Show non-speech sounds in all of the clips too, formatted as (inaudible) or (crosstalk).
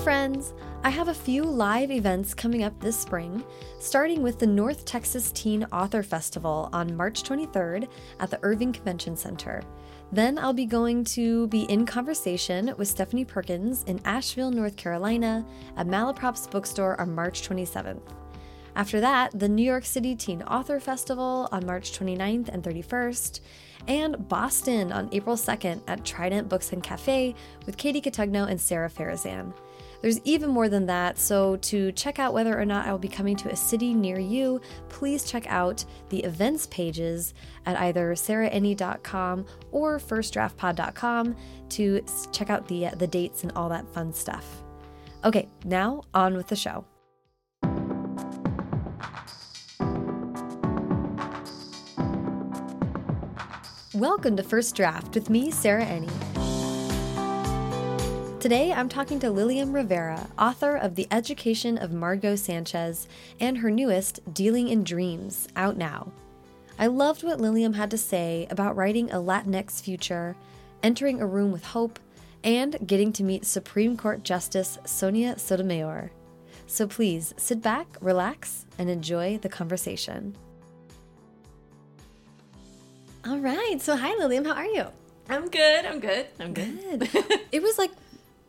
friends! I have a few live events coming up this spring, starting with the North Texas Teen Author Festival on March 23rd at the Irving Convention Center. Then I'll be going to be in conversation with Stephanie Perkins in Asheville, North Carolina at Malaprops Bookstore on March 27th. After that, the New York City Teen Author Festival on March 29th and 31st, and Boston on April 2nd at Trident Books and Cafe with Katie Cotugno and Sara Farizan. There's even more than that, so to check out whether or not I will be coming to a city near you, please check out the events pages at either sarahenni.com or firstdraftpod.com to check out the, the dates and all that fun stuff. Okay, now on with the show. Welcome to First Draft with me, Sarah Enni. Today I'm talking to Lilliam Rivera, author of The Education of Margot Sanchez and her newest, Dealing in Dreams, out now. I loved what Lilliam had to say about writing a Latinx future, entering a room with hope, and getting to meet Supreme Court Justice Sonia Sotomayor. So please sit back, relax, and enjoy the conversation. All right. So, hi, Lilliam. How are you? I'm good. I'm good. I'm good. good. it was like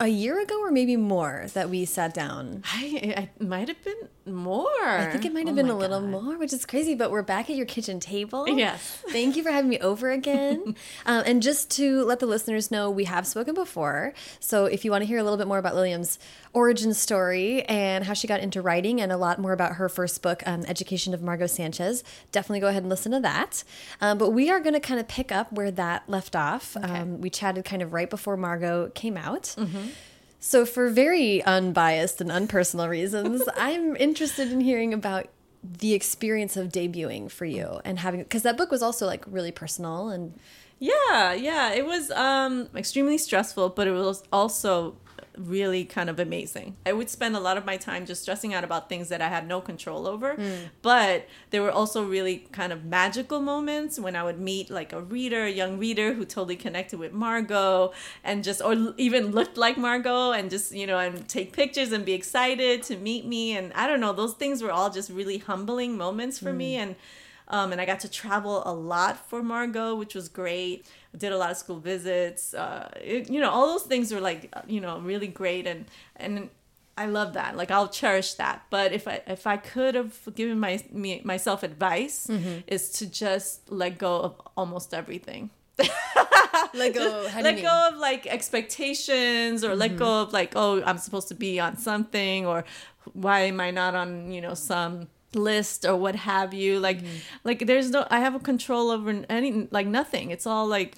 a year ago or maybe more that we sat down. I, I might have been more. I think it might have oh been a little God. more, which is crazy, but we're back at your kitchen table. Yes. (laughs) Thank you for having me over again. (laughs) um, and just to let the listeners know, we have spoken before. So if you want to hear a little bit more about Lilliam's origin story and how she got into writing and a lot more about her first book, um, Education of Margot Sanchez, definitely go ahead and listen to that. Um, but we are going to kind of pick up where that left off. Okay. Um, we chatted kind of right before Margot came out. Mm -hmm. So, for very unbiased and unpersonal reasons, (laughs) I'm interested in hearing about the experience of debuting for you and having because that book was also like really personal and yeah yeah. It was um extremely stressful but it was also really kind of amazing. I would spend a lot of my time just stressing out about things that I had no control over. Mm. But there were also really kind of magical moments when I would meet like a reader, a young reader who totally connected with Margot and just, or even looked like Margot and just, you know, and take pictures and be excited to meet me. And I don't know, those things were all just really humbling moments for mm. me. And, um, and I got to travel a lot for Margot, which was great did a lot of school visits. Uh, it, you know, all those things were like, you know, really great, and and I love that. Like I'll cherish that. But if I if I could have given my me, myself advice, mm-hmm. is to just let go of almost everything. (laughs) let go. let go of like expectations, or mm-hmm. let go of like, oh, I'm supposed to be on something, or why am I not on, you know, some list or what have you like mm-hmm. like there's no i have a control over any like nothing. It's all like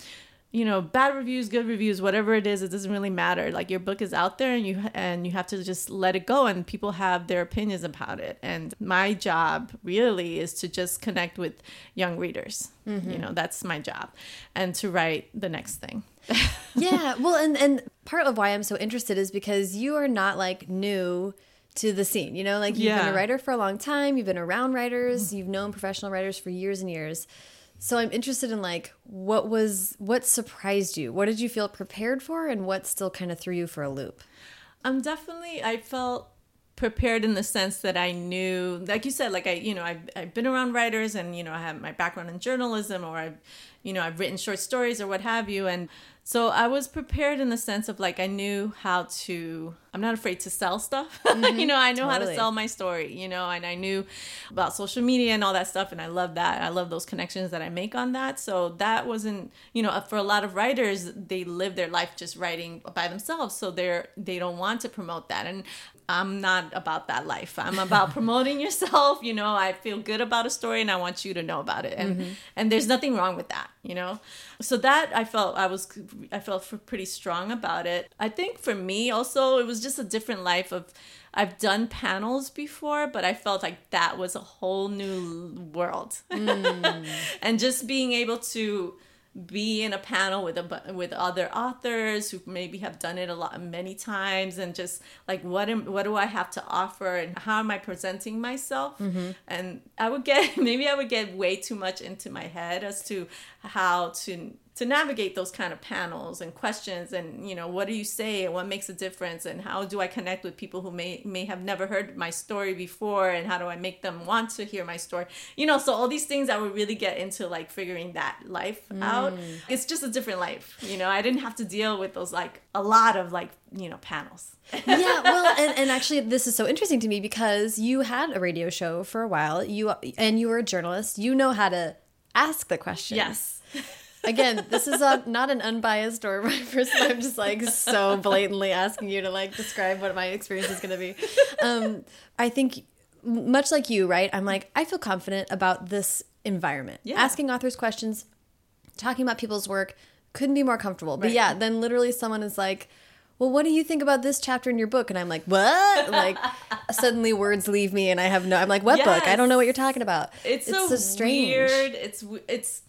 you know bad reviews good reviews whatever it is it doesn't really matter. Like your book is out there and you and you have to just let it go and people have their opinions about it. And my job really is to just connect with young readers. Mm-hmm. you know that's my job. And to write the next thing. (laughs) Yeah well and and part of why i'm so interested is because you are not like new to the scene. You know, like you've yeah. been a writer for a long time, you've been around writers, you've known professional writers for years and years. So I'm interested in like what was what surprised you? What did you feel prepared for and what still kind of threw you for a loop? I'm definitely I felt prepared in the sense that I knew like you said like I you know I've I've been around writers and you know I have my background in journalism or I've you know I've written short stories or what have you and so I was prepared in the sense of like I knew how to I'm not afraid to sell stuff. (laughs) Mm-hmm. you know, I know totally. how to sell my story, you know, and I knew about social media and all that stuff and I love that. I love those connections that I make on that. So that wasn't, you know, for a lot of writers, they live their life just writing by themselves, so they're they don't want to promote that. And I'm not about that life. I'm about (laughs) promoting yourself, you know, I feel good about a story and I want you to know about it. And mm-hmm. and there's nothing wrong with that, you know. So that I felt I was I felt pretty strong about it. I think for me also it was just a different life of I've done panels before, but I felt like that was a whole new world. Mm. (laughs) and just being able to be in a panel with a with other authors who maybe have done it a lot many times and just like what am what do I have to offer and how am I presenting myself mm-hmm. and I would get (laughs) maybe I would get way too much into my head as to how to to navigate those kind of panels and questions and you know what do you say and what makes a difference and how do i connect with people who may may have never heard my story before and how do i make them want to hear my story? You know so all these things i would really get into like figuring that life mm. out it's just a different life you know? I didn't have to deal with those like a lot of like you know panels. Yeah well (laughs) and, and actually this is so interesting to me because you had a radio show for a while. You and you were a journalist. You know how to ask the question. Yes again, this is a, not an unbiased or (laughs) my first. I'm just like so blatantly asking you to like describe what my experience is going to be. Um, I think much like you, right? I'm like I feel confident about this environment. Yeah. Asking authors questions, talking about people's work, couldn't be more comfortable. But right. yeah, then literally someone is like well, what do you think about this chapter in your book? And I'm like, what? Like, (laughs) suddenly words leave me, and I have no. I'm like, what yes. book? I don't know what you're talking about. It's, it's so, so strange. weird. It's it's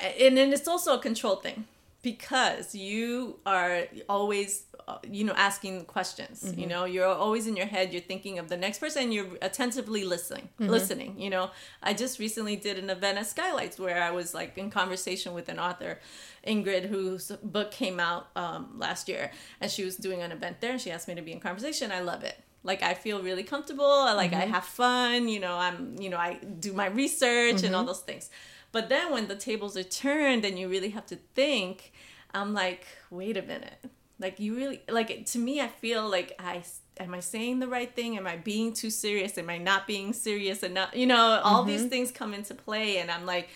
and then it's also a control thing because you are always uh, you know asking questions mm-hmm. you know you're always in your head you're thinking of the next person you're attentively listening mm-hmm. listening you know i just recently did an event at skylights where i was like in conversation with an author ingrid whose book came out um, last year and she was doing an event there and she asked me to be in conversation i love it like i feel really comfortable like mm-hmm. i have fun you know i'm you know i do my research and all mm-hmm. those things but then when the tables are turned and you really have to think, I'm like, wait a minute. Like you really like to me I feel like I am I saying the right thing? Am I being too serious? Am I not being serious enough? You know, all mm-hmm. these things come into play and I'm like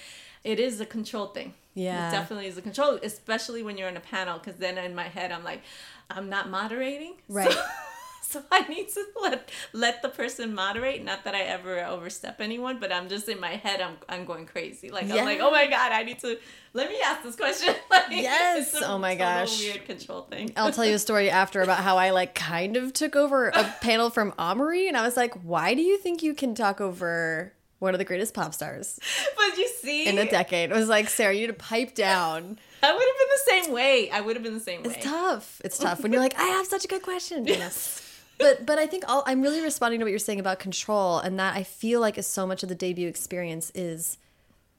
it is a control thing. Yeah. It definitely is a control, especially when you're in a panel cuz then in my head I'm like I'm not moderating. Right. So (laughs) (laughs) so I need to let let the person moderate. Not that I ever overstep anyone, but I'm just in my head. I'm I'm going crazy. Like yeah. I'm like, oh my god, I need to let me ask this question. (laughs) like, yes. oh my gosh. Weird control thing. I'll tell you a story after about how I like kind of took over a (laughs) panel from Amerie, and I was like, why do you think you can talk over? One of the greatest pop stars. But you see, in a decade, it was like Sarah, you need to pipe down. I would have been the same way. I would have been the same way. It's tough. It's tough when you're like, I have such a good question. Yes but but I think all, I'm really responding to what you're saying about control, and that I feel like is so much of the debut experience is.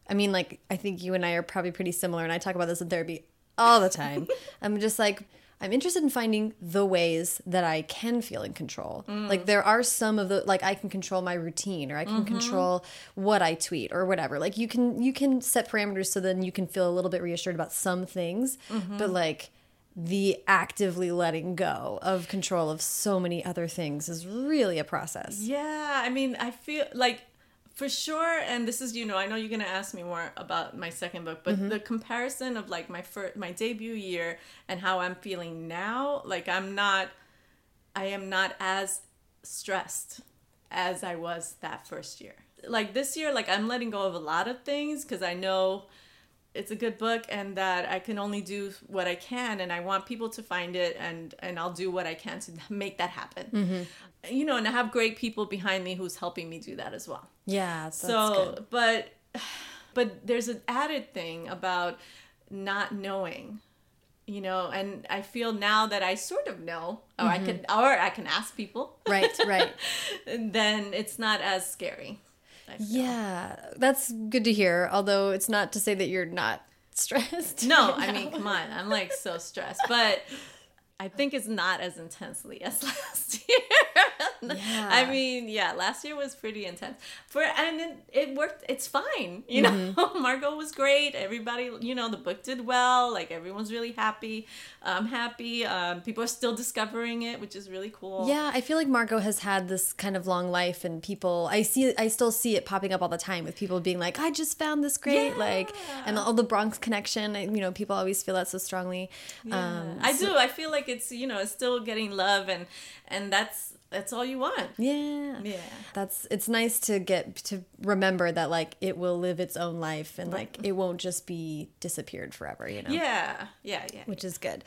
I mean, like I think you and I are probably pretty similar, and I talk about this in therapy all the time. (laughs) I'm just like I'm interested in finding the ways that I can feel in control. Mm. Like there are some of the like I can control my routine or I can mm -hmm. control what I tweet or whatever. Like you can you can set parameters so then you can feel a little bit reassured about some things, mm -hmm. but like the actively letting go of control of so many other things is really a process. Yeah, I mean, I feel like for sure and this is you know i know you're going to ask me more about my second book but mm -hmm. the comparison of like my first my debut year and how i'm feeling now like i'm not i am not as stressed as i was that first year like this year like i'm letting go of a lot of things because i know it's a good book and that I can only do what I can and I want people to find it and and I'll do what I can to (laughs) make that happen. Mm-hmm. You know, and I have great people behind me who's helping me do that as well. Yeah, so good. but (sighs) but there's an added thing about not knowing you know and i feel now that i sort of know or mm-hmm. i can or i can ask people right right (laughs) then it's not as scary yeah, that's good to hear. Although it's not to say that you're not (laughs) stressed. No, I mean, come on. I'm like so stressed. But I think it's not as intensely as (laughs) last year. yeah. I mean, yeah, last year was pretty intense. For and it, it worked. It's fine. (laughs) You mm-hmm. know, Margot was great. Everybody, you know, the book did well. Like everyone's really happy. I'm happy. Um, people are still discovering it, which is really cool. Yeah, I feel like Margot has had this kind of long life, and people. I see. I still see it popping up all the time with people being like, "I just found this great," yeah. like, and all the Bronx connection. You know, people always feel that so strongly. Yeah. Um, I so, do. I feel like it's you know it's still getting love and and that's that's all you want yeah yeah that's it's nice to get to remember that like it will live its own life and like it won't just be disappeared forever you know yeah yeah yeah which is good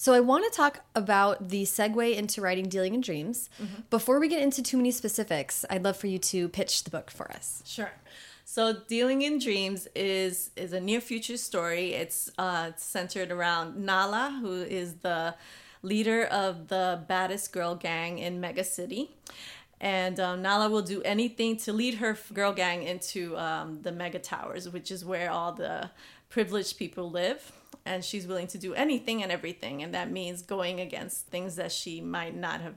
so I want to talk about the segue into writing Dealing in Dreams. Mm -hmm. Before we get into too many specifics, I'd love for you to pitch the book for us. Sure. So Dealing in Dreams is is a near future story. It's uh, centered around Nala, who is the leader of the baddest girl gang in Mega City. And um, Nala will do anything to lead her girl gang into um, the Mega Towers, which is where all the privileged people live. and she's willing to do anything and everything and that means going against things that she might not have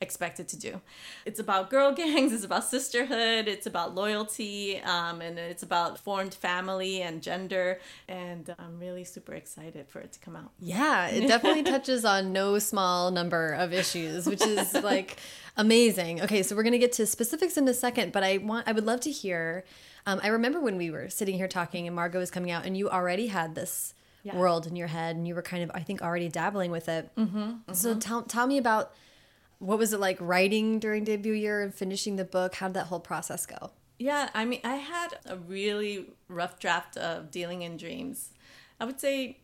expected to do. It's about girl (laughs) gangs, it's about sisterhood, it's about loyalty, um, and it's about formed family and gender. And I'm really super excited for it to come out. Yeah, it (laughs) definitely touches on no small number of issues, which is (laughs) like amazing. Okay, so we're gonna get to specifics in a second, but I want I would love to hear. Um, I remember when we were sitting here talking and Margot was coming out, and you already had this. Yeah. world in your head and you were kind of i think already dabbling with it mm -hmm, mm -hmm. so tell, tell me about what was it like writing during debut year and finishing the book? How did that whole process go? Yeah, I mean, I had a really rough draft of Dealing in Dreams. I would say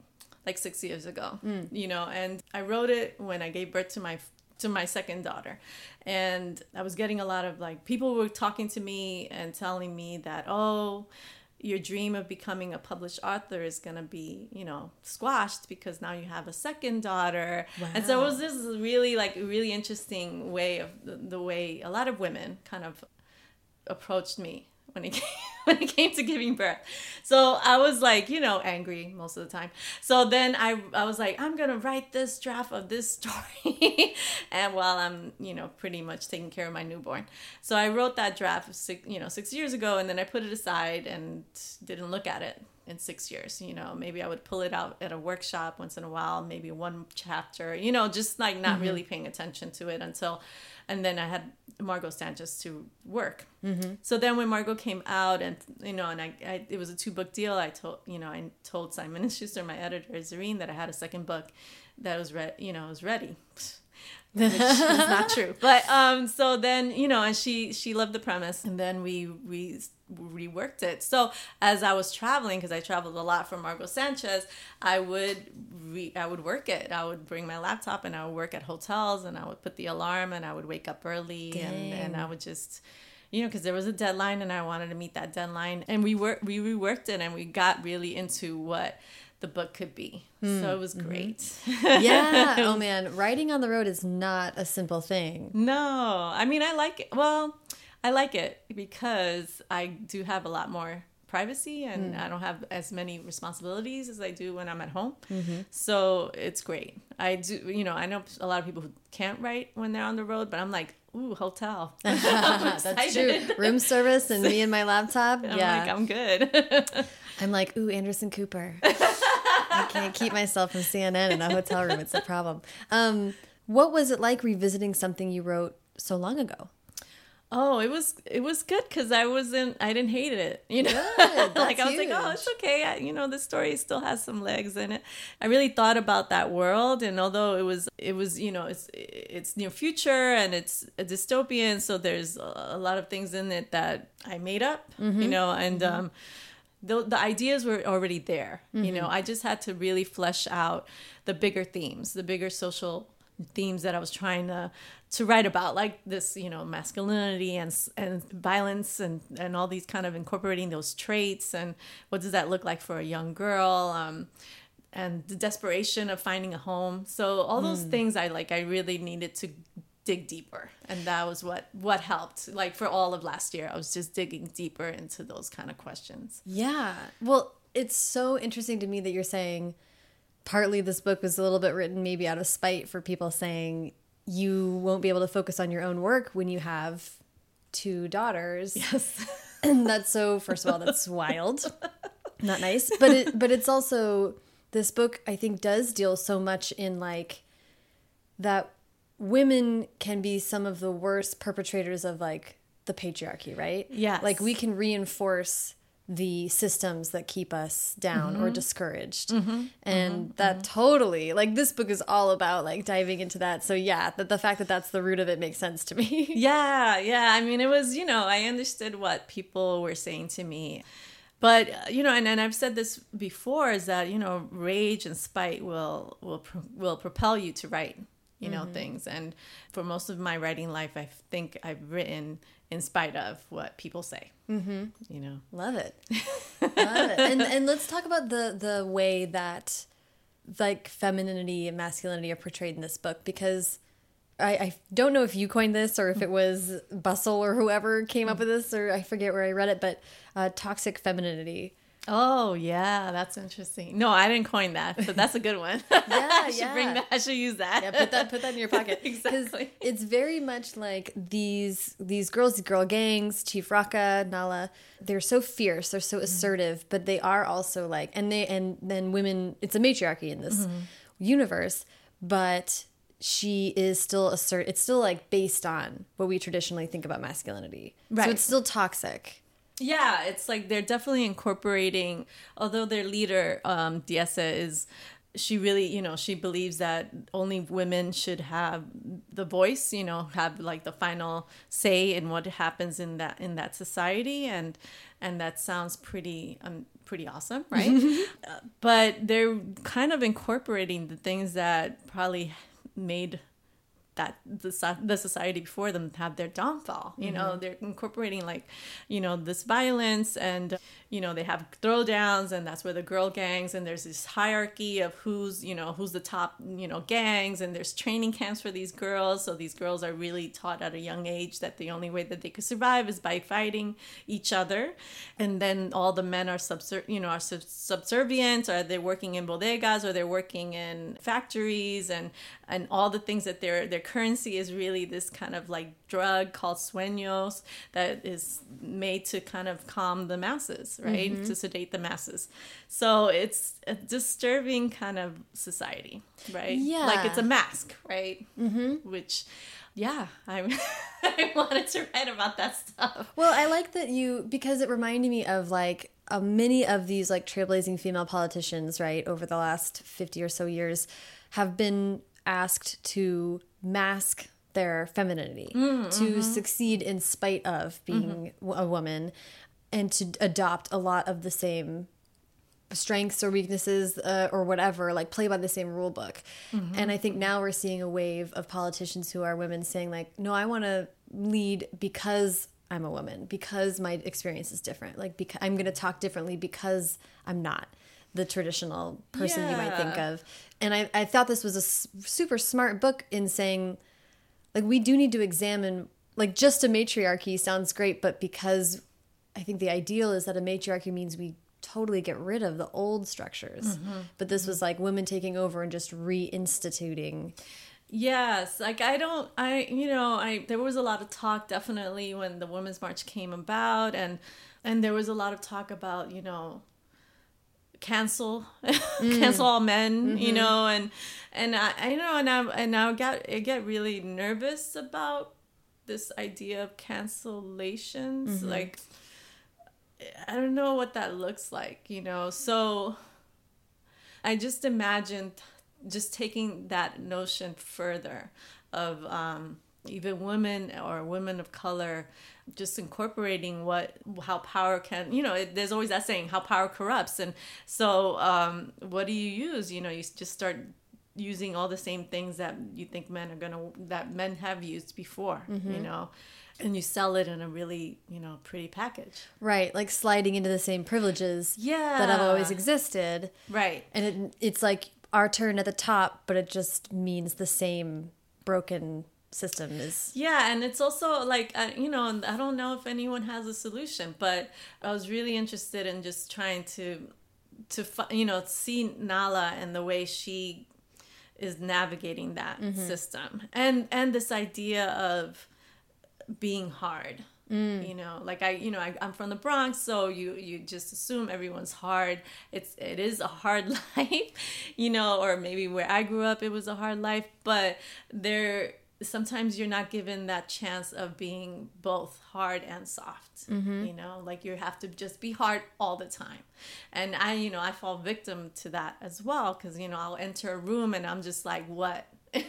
like six years ago, mm. you know, and I wrote it when I gave birth to my to my second daughter and i was getting a lot of like people were talking to me and telling me that oh your dream of becoming a published author is going to be, you know, squashed because now you have a second daughter. Wow. And so it was this really like really interesting way of the, the way a lot of women kind of approached me when it (laughs) came when it came to giving birth. So I was like, you know, angry most of the time. So then I I was like, I'm gonna write this draft of this (laughs) story, and while I'm you know pretty much taking care of my newborn. So I wrote that draft six you know six years ago, and then I put it aside and didn't look at it in six years. You know, maybe I would pull it out at a workshop once in a while, maybe one chapter. You know, just like not mm-hmm. really paying attention to it until and then I had Margot Sanchez to work. Mm-hmm. So then when Margot came out, and you know, and I, I, it was a two book deal. I told you know I told Simon and Schuster, my editor Zareen, that I had a second book that was ready. You know, was ready. (laughs) which is not true. But um, so then you know, and she she loved the premise, and then we we reworked it. So as I was traveling, because I traveled a lot from Margot Sanchez, I would re- I would work it. I would bring my laptop and I would work at hotels, and I would put the alarm, and I would wake up early, and and I would just you know, because there was a deadline and I wanted to meet that deadline. And we worked, we reworked it and we got really into what the book could be. Mm. So it was mm-hmm. great. Yeah. (laughs) oh man, writing on the road is not a simple thing. No. I mean, I like it. Well, I like it because I do have a lot more privacy and mm. I don't have as many responsibilities as I do when I'm at home. Mm-hmm. So it's great. I do, you know, I know a lot of people who can't write when they're on the road, but I'm like, ooh, hotel. (laughs) (laughs) That's true. Room service and me and my laptop. (laughs) I'm yeah. Like, I'm good. I'm like, ooh, Anderson Cooper. I can't keep myself from CNN in a hotel room. It's a problem. Um, what was it like revisiting something you wrote so long ago? Oh, it was it was good because I wasn't I didn't hate it. You know, (laughs) like I was huge. like, oh, it's okay. I, you know, the story still has some legs in it. I really thought about that world, and although it was it was you know it's it's near future and it's a dystopian, so there's a lot of things in it that I made up. Mm-hmm. You know, and. Mm-hmm. um the, the ideas were already there. Mm-hmm. You know, I just had to really flesh out the bigger themes, the bigger social themes that I was trying to to write about, like this, you know, masculinity and and violence and and all these kind of incorporating those traits and what does that look like for a young girl. Um, and the desperation of finding a home. So all those mm. things I like I really needed to dig deeper and that was what what helped like for all of last year i was just digging deeper into those kind of questions yeah well it's so interesting to me that you're saying partly this book was a little bit written maybe out of spite for people saying you won't be able to focus on your own work when you have two daughters yes (laughs) and that's so first of all that's (laughs) wild not nice (laughs) but it but it's also this book i think does deal so much in like that women can be some of the worst perpetrators of like the patriarchy, right? Yeah. Like we can reinforce the systems that keep us down mm -hmm. or mm-hmm. discouraged. Mm -hmm. And mm -hmm. that totally, like this book is all about like diving into that. So yeah, that the fact that that's the root of it makes sense to me. (laughs) yeah, yeah. I mean, it was, you know, I understood what people were saying to me. But you know, and, and I've said this before is that, you know, rage and spite will will will propel you to write you know, mm-hmm. things. And for most of my writing life, I think I've written in spite of what people say. Mm-hmm. You know, love it, (laughs) love it. And and let's talk about the the way that like femininity and masculinity are portrayed in this book because. I, I don't know if you coined this or if it was Bustle or whoever came up with this, or I forget where I read it, but uh, toxic femininity. Oh yeah, that's interesting. No, I didn't coin that, but that's a good one. (laughs) Yeah, (laughs) I should yeah. bring that. I should use that. Yeah, put that put that in your pocket. (laughs) exactly. It's very much like these these girls, girl gangs, Chief Rocka, Nala. They're so fierce, they're so mm-hmm. assertive, but they are also like, and they and then women. It's a matriarchy in this mm-hmm. universe, but she is still assert. It's still like based on what we traditionally think about masculinity. Right. So it's still toxic. Yeah, it's like they're definitely incorporating. Although their leader, um, Diesa, is she really, you know, she believes that only women should have the voice, you know, have like the final say in what happens in that in that society, and and that sounds pretty um, pretty awesome, right? (laughs) Uh, but they're kind of incorporating the things that probably made that the, the society before them have their downfall you know mm-hmm. they're incorporating like you know this violence and you know they have throwdowns and that's where the girl gangs and there's this hierarchy of who's you know who's the top you know gangs and there's training camps for these girls. So these girls are really taught at a young age that the only way that they could survive is by fighting each other. And then all the men are subser- you know are sub- subservient or they're working in bodegas or they're working in factories and and all the things that their their currency is really this kind of like drug called sueños that is made to kind of calm the masses right? To sedate the masses. So it's a disturbing kind of society right? Yeah. like it's a mask right? Mm-hmm. which yeah I, (laughs) I wanted to write about that stuff. Well, I like that you because it reminded me of like uh, many of these like trailblazing female politicians, right, over the last 50 or so years have been asked to mask their femininity, mm, to mm-hmm. succeed in spite of being mm-hmm. a woman and to adopt a lot of the same strengths or weaknesses uh, or whatever like play by the same rule book. Mm-hmm. And i think now we're seeing a wave of politicians who are women saying like no i want to lead because i'm a woman because my experience is different. Like because i'm going to talk differently because i'm not the traditional person you might think of. And I, I thought this was a s- super smart book in saying like we do need to examine like just a matriarchy sounds great but because i think the ideal is that a matriarchy means we totally get rid of the old structures. Mm-hmm. But this was like women taking over and just reinstituting. Yes, like I don't I you know, I there was a lot of talk definitely when the women's march came about and and there was a lot of talk about, you know, cancel (laughs) mm. cancel all men, you mm-hmm. know, and and I, I know and I and I got I get really nervous about this idea of cancellations mm-hmm. like I don't know what that looks like, you know. So I just imagined just taking that notion further of um, even women or women of color just incorporating what how power can you know it, there's always that saying how power corrupts. And so um, what do you use? You know you just start using all the same things that you think men are gonna that men have used before you know? And you sell it in a really you know pretty package. Right like sliding into the same privileges yeah that have always existed. Right. And it, it's like our turn at the top but it just means the same broken system is Yeah, and it's also like you know, I don't know if anyone has a solution, but I was really interested in just trying to to you know see Nala and the way she is navigating that mm-hmm. system, and and this idea of being hard. Mm. You know, like I, you know, I, I'm from the Bronx, so you you just assume everyone's hard. It's it is a hard (laughs) life, you know, or maybe where I grew up, it was a hard life. But there, sometimes you're not given that chance of being both hard and soft. Mm-hmm. You know, like you have to just be hard all the time. And I, you know, I fall victim to that as well because you know I'll enter a room and I'm just like, what? (laughs)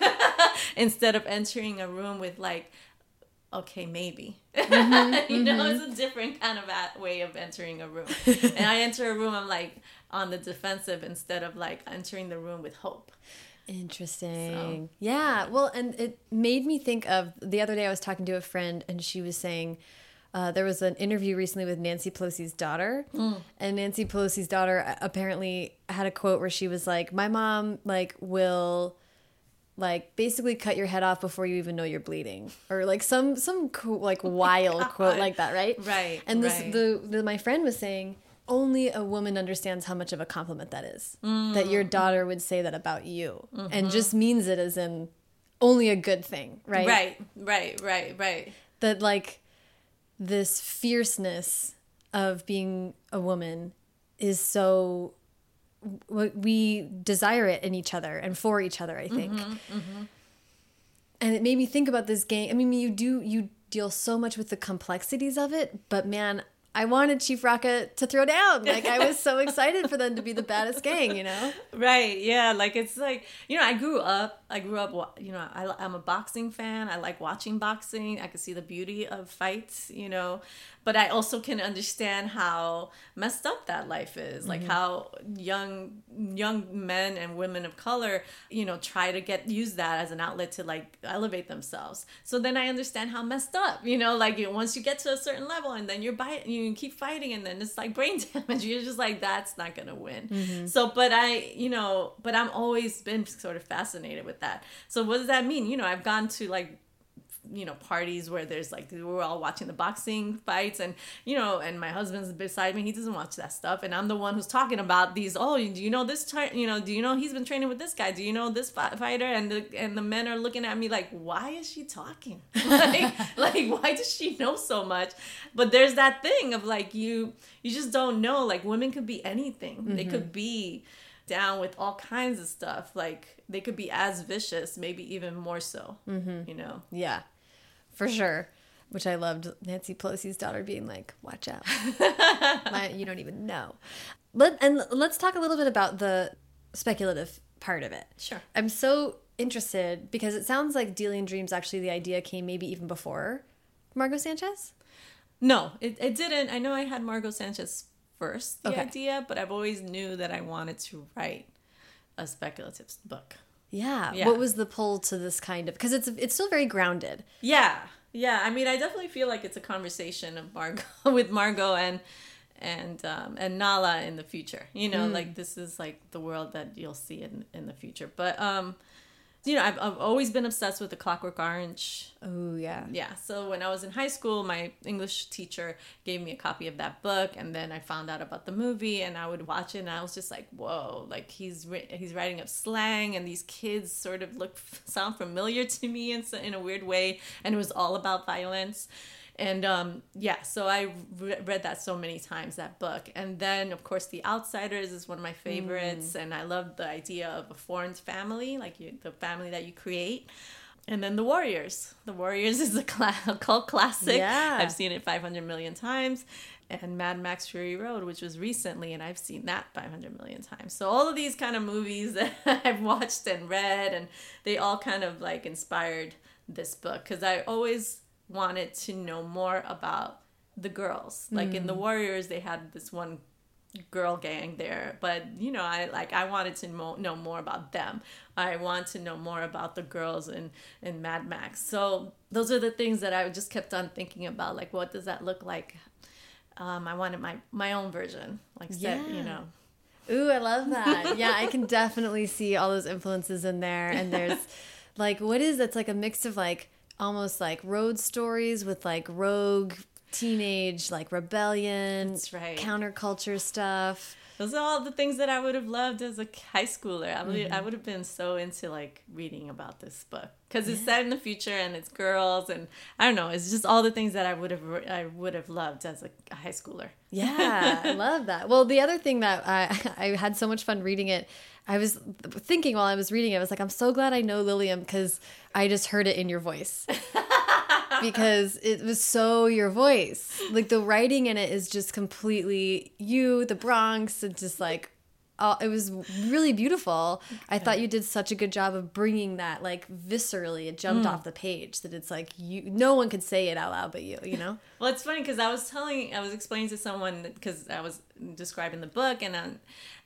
Instead of entering a room with like okay, maybe. Mm-hmm, (laughs) you know, it's mm-hmm. a different kind of a- way of entering a room. (laughs) and I enter a room, I'm like on the defensive instead of like entering the room with hope. Interesting. Yeah. Well, and it made me think of the other day I was talking to a friend and she was saying uh, there was an interview recently with Nancy Pelosi's daughter, and Nancy Pelosi's daughter uh, apparently had a quote where she was like, "My mom like will." like basically cut your head off before you even know you're bleeding or like some some cool, like wild quote like that right Right, and this right. the, the my friend was saying only a woman understands how much of a compliment that is. That your mm-hmm. daughter would say that about you, and mm-hmm. just means it as in only a good thing, right? Right, right, right, right. That like this fierceness of being a woman is so we desire it in each other and for each other. I think, mm-hmm, and it made me think about this game. I mean, you do you deal so much with the complexities of it, but man. I wanted Chief Rocka to throw down. Like I was so excited for them to be the baddest gang, you know. Right, yeah, like it's like you know, I grew up. I grew up, you know, I, I'm a boxing fan. I like watching boxing. I can see the beauty of fights, you know, but I also can understand how messed up that life is. Like mm-hmm. how young young men and women of color, you know, try to get use that as an outlet to like elevate themselves. So then I understand how messed up, you know, like you, once you get to a certain level and then you're by you keep fighting and then it's like brain (laughs) damage. You're just like that's not gonna win. Mm-hmm. So, but I, you know, but I'm always been sort of fascinated with that. So what does that mean? You know, I've gone to like you know parties where there's like we're all watching the boxing fights and you know and my husband's beside me he doesn't watch that stuff. And i'm the one who's talking about these oh do you know this ti- you know do you know he's been training with this guy? Do you know this fi- fighter? And the and the men are looking at me like why is she talking? (laughs) Like, (laughs) like why does she know so much? But there's that thing of like you you just don't know. Like women could be anything. They mm-hmm. could be down with all kinds of stuff. Like they could be as vicious maybe even more so mm-hmm. you know? Yeah, for sure. Which I loved Nancy Pelosi's daughter being like, "Watch out, (laughs) My- you don't even know." Let and let's talk a little bit about the speculative part of it. Sure. I'm so interested because it sounds like Dealing Dreams actually the idea came maybe even before Margot Sanchez. No, it, it didn't. I know I had Margot Sanchez first, the Okay. idea, but I've always knew that I wanted to write a speculative book. Yeah. Yeah. What was the pull to this kind of? Because it's it's still very grounded. Yeah, yeah. I mean, I definitely feel like it's a conversation of Margot (laughs) with Margot and and um, and Nala in the future. You know, like this is like the world that you'll see in in the future. But um, you know, I've I've always been obsessed with the Clockwork Orange Oh yeah. yeah so when i was in high school my english teacher gave me a copy of that book and then i found out about the movie and i would watch it and i was just like whoa like he's he's writing up slang and these kids sort of look (laughs) sound familiar to me in, in a weird way and it was all about violence and um, yeah so i re- read that so many times that book and then of course the outsiders is one of my favorites and i love the idea of a foreign family like you, the family that you create and then the Warriors. The Warriors (laughs) is a, cla- a cult classic. Yeah. I've seen it 500 million times. And Mad Max Fury Road, which was recently, and I've seen that 500 million times. So all of these kind of movies (laughs) that I've watched and read, and they all kind of like inspired this book because I always wanted to know more about the girls. Like in the Warriors, they had this one girl gang there but you know i like i wanted to mo- know more about them i want to know more about the girls in in mad max so those are the things that i just kept on thinking about like what does that look like um i wanted my my own version like set Yeah. you know Ooh, I love that. (laughs) yeah, I can definitely see all those influences in there. And there's (laughs) like, what is that's like a mix of like almost like road stories with like rogue teenage like rebellion, That's right. counterculture stuff. those are all the things that i would have loved as a high schooler i would, I mm-hmm. would have been so into like reading about this book because it's set in the future and it's girls and i don't know it's just all the things that i would have i would have loved as a, a high schooler Yeah, I (laughs) love that. Well, the other thing that I (laughs) I had so much fun reading it. I was thinking while I was reading it, I was like, I'm so glad I know Lilliam because I just heard it in your voice. (laughs) because it was so your voice. Like the writing in it is just completely you, the Bronx, and just like uh, it was really beautiful. I thought you did such a good job of bringing that like viscerally. It jumped off the page that it's like you. No one could say it out loud but you. You know. (laughs) Well, it's funny because I was telling, I was explaining to someone because I was describing the book and um,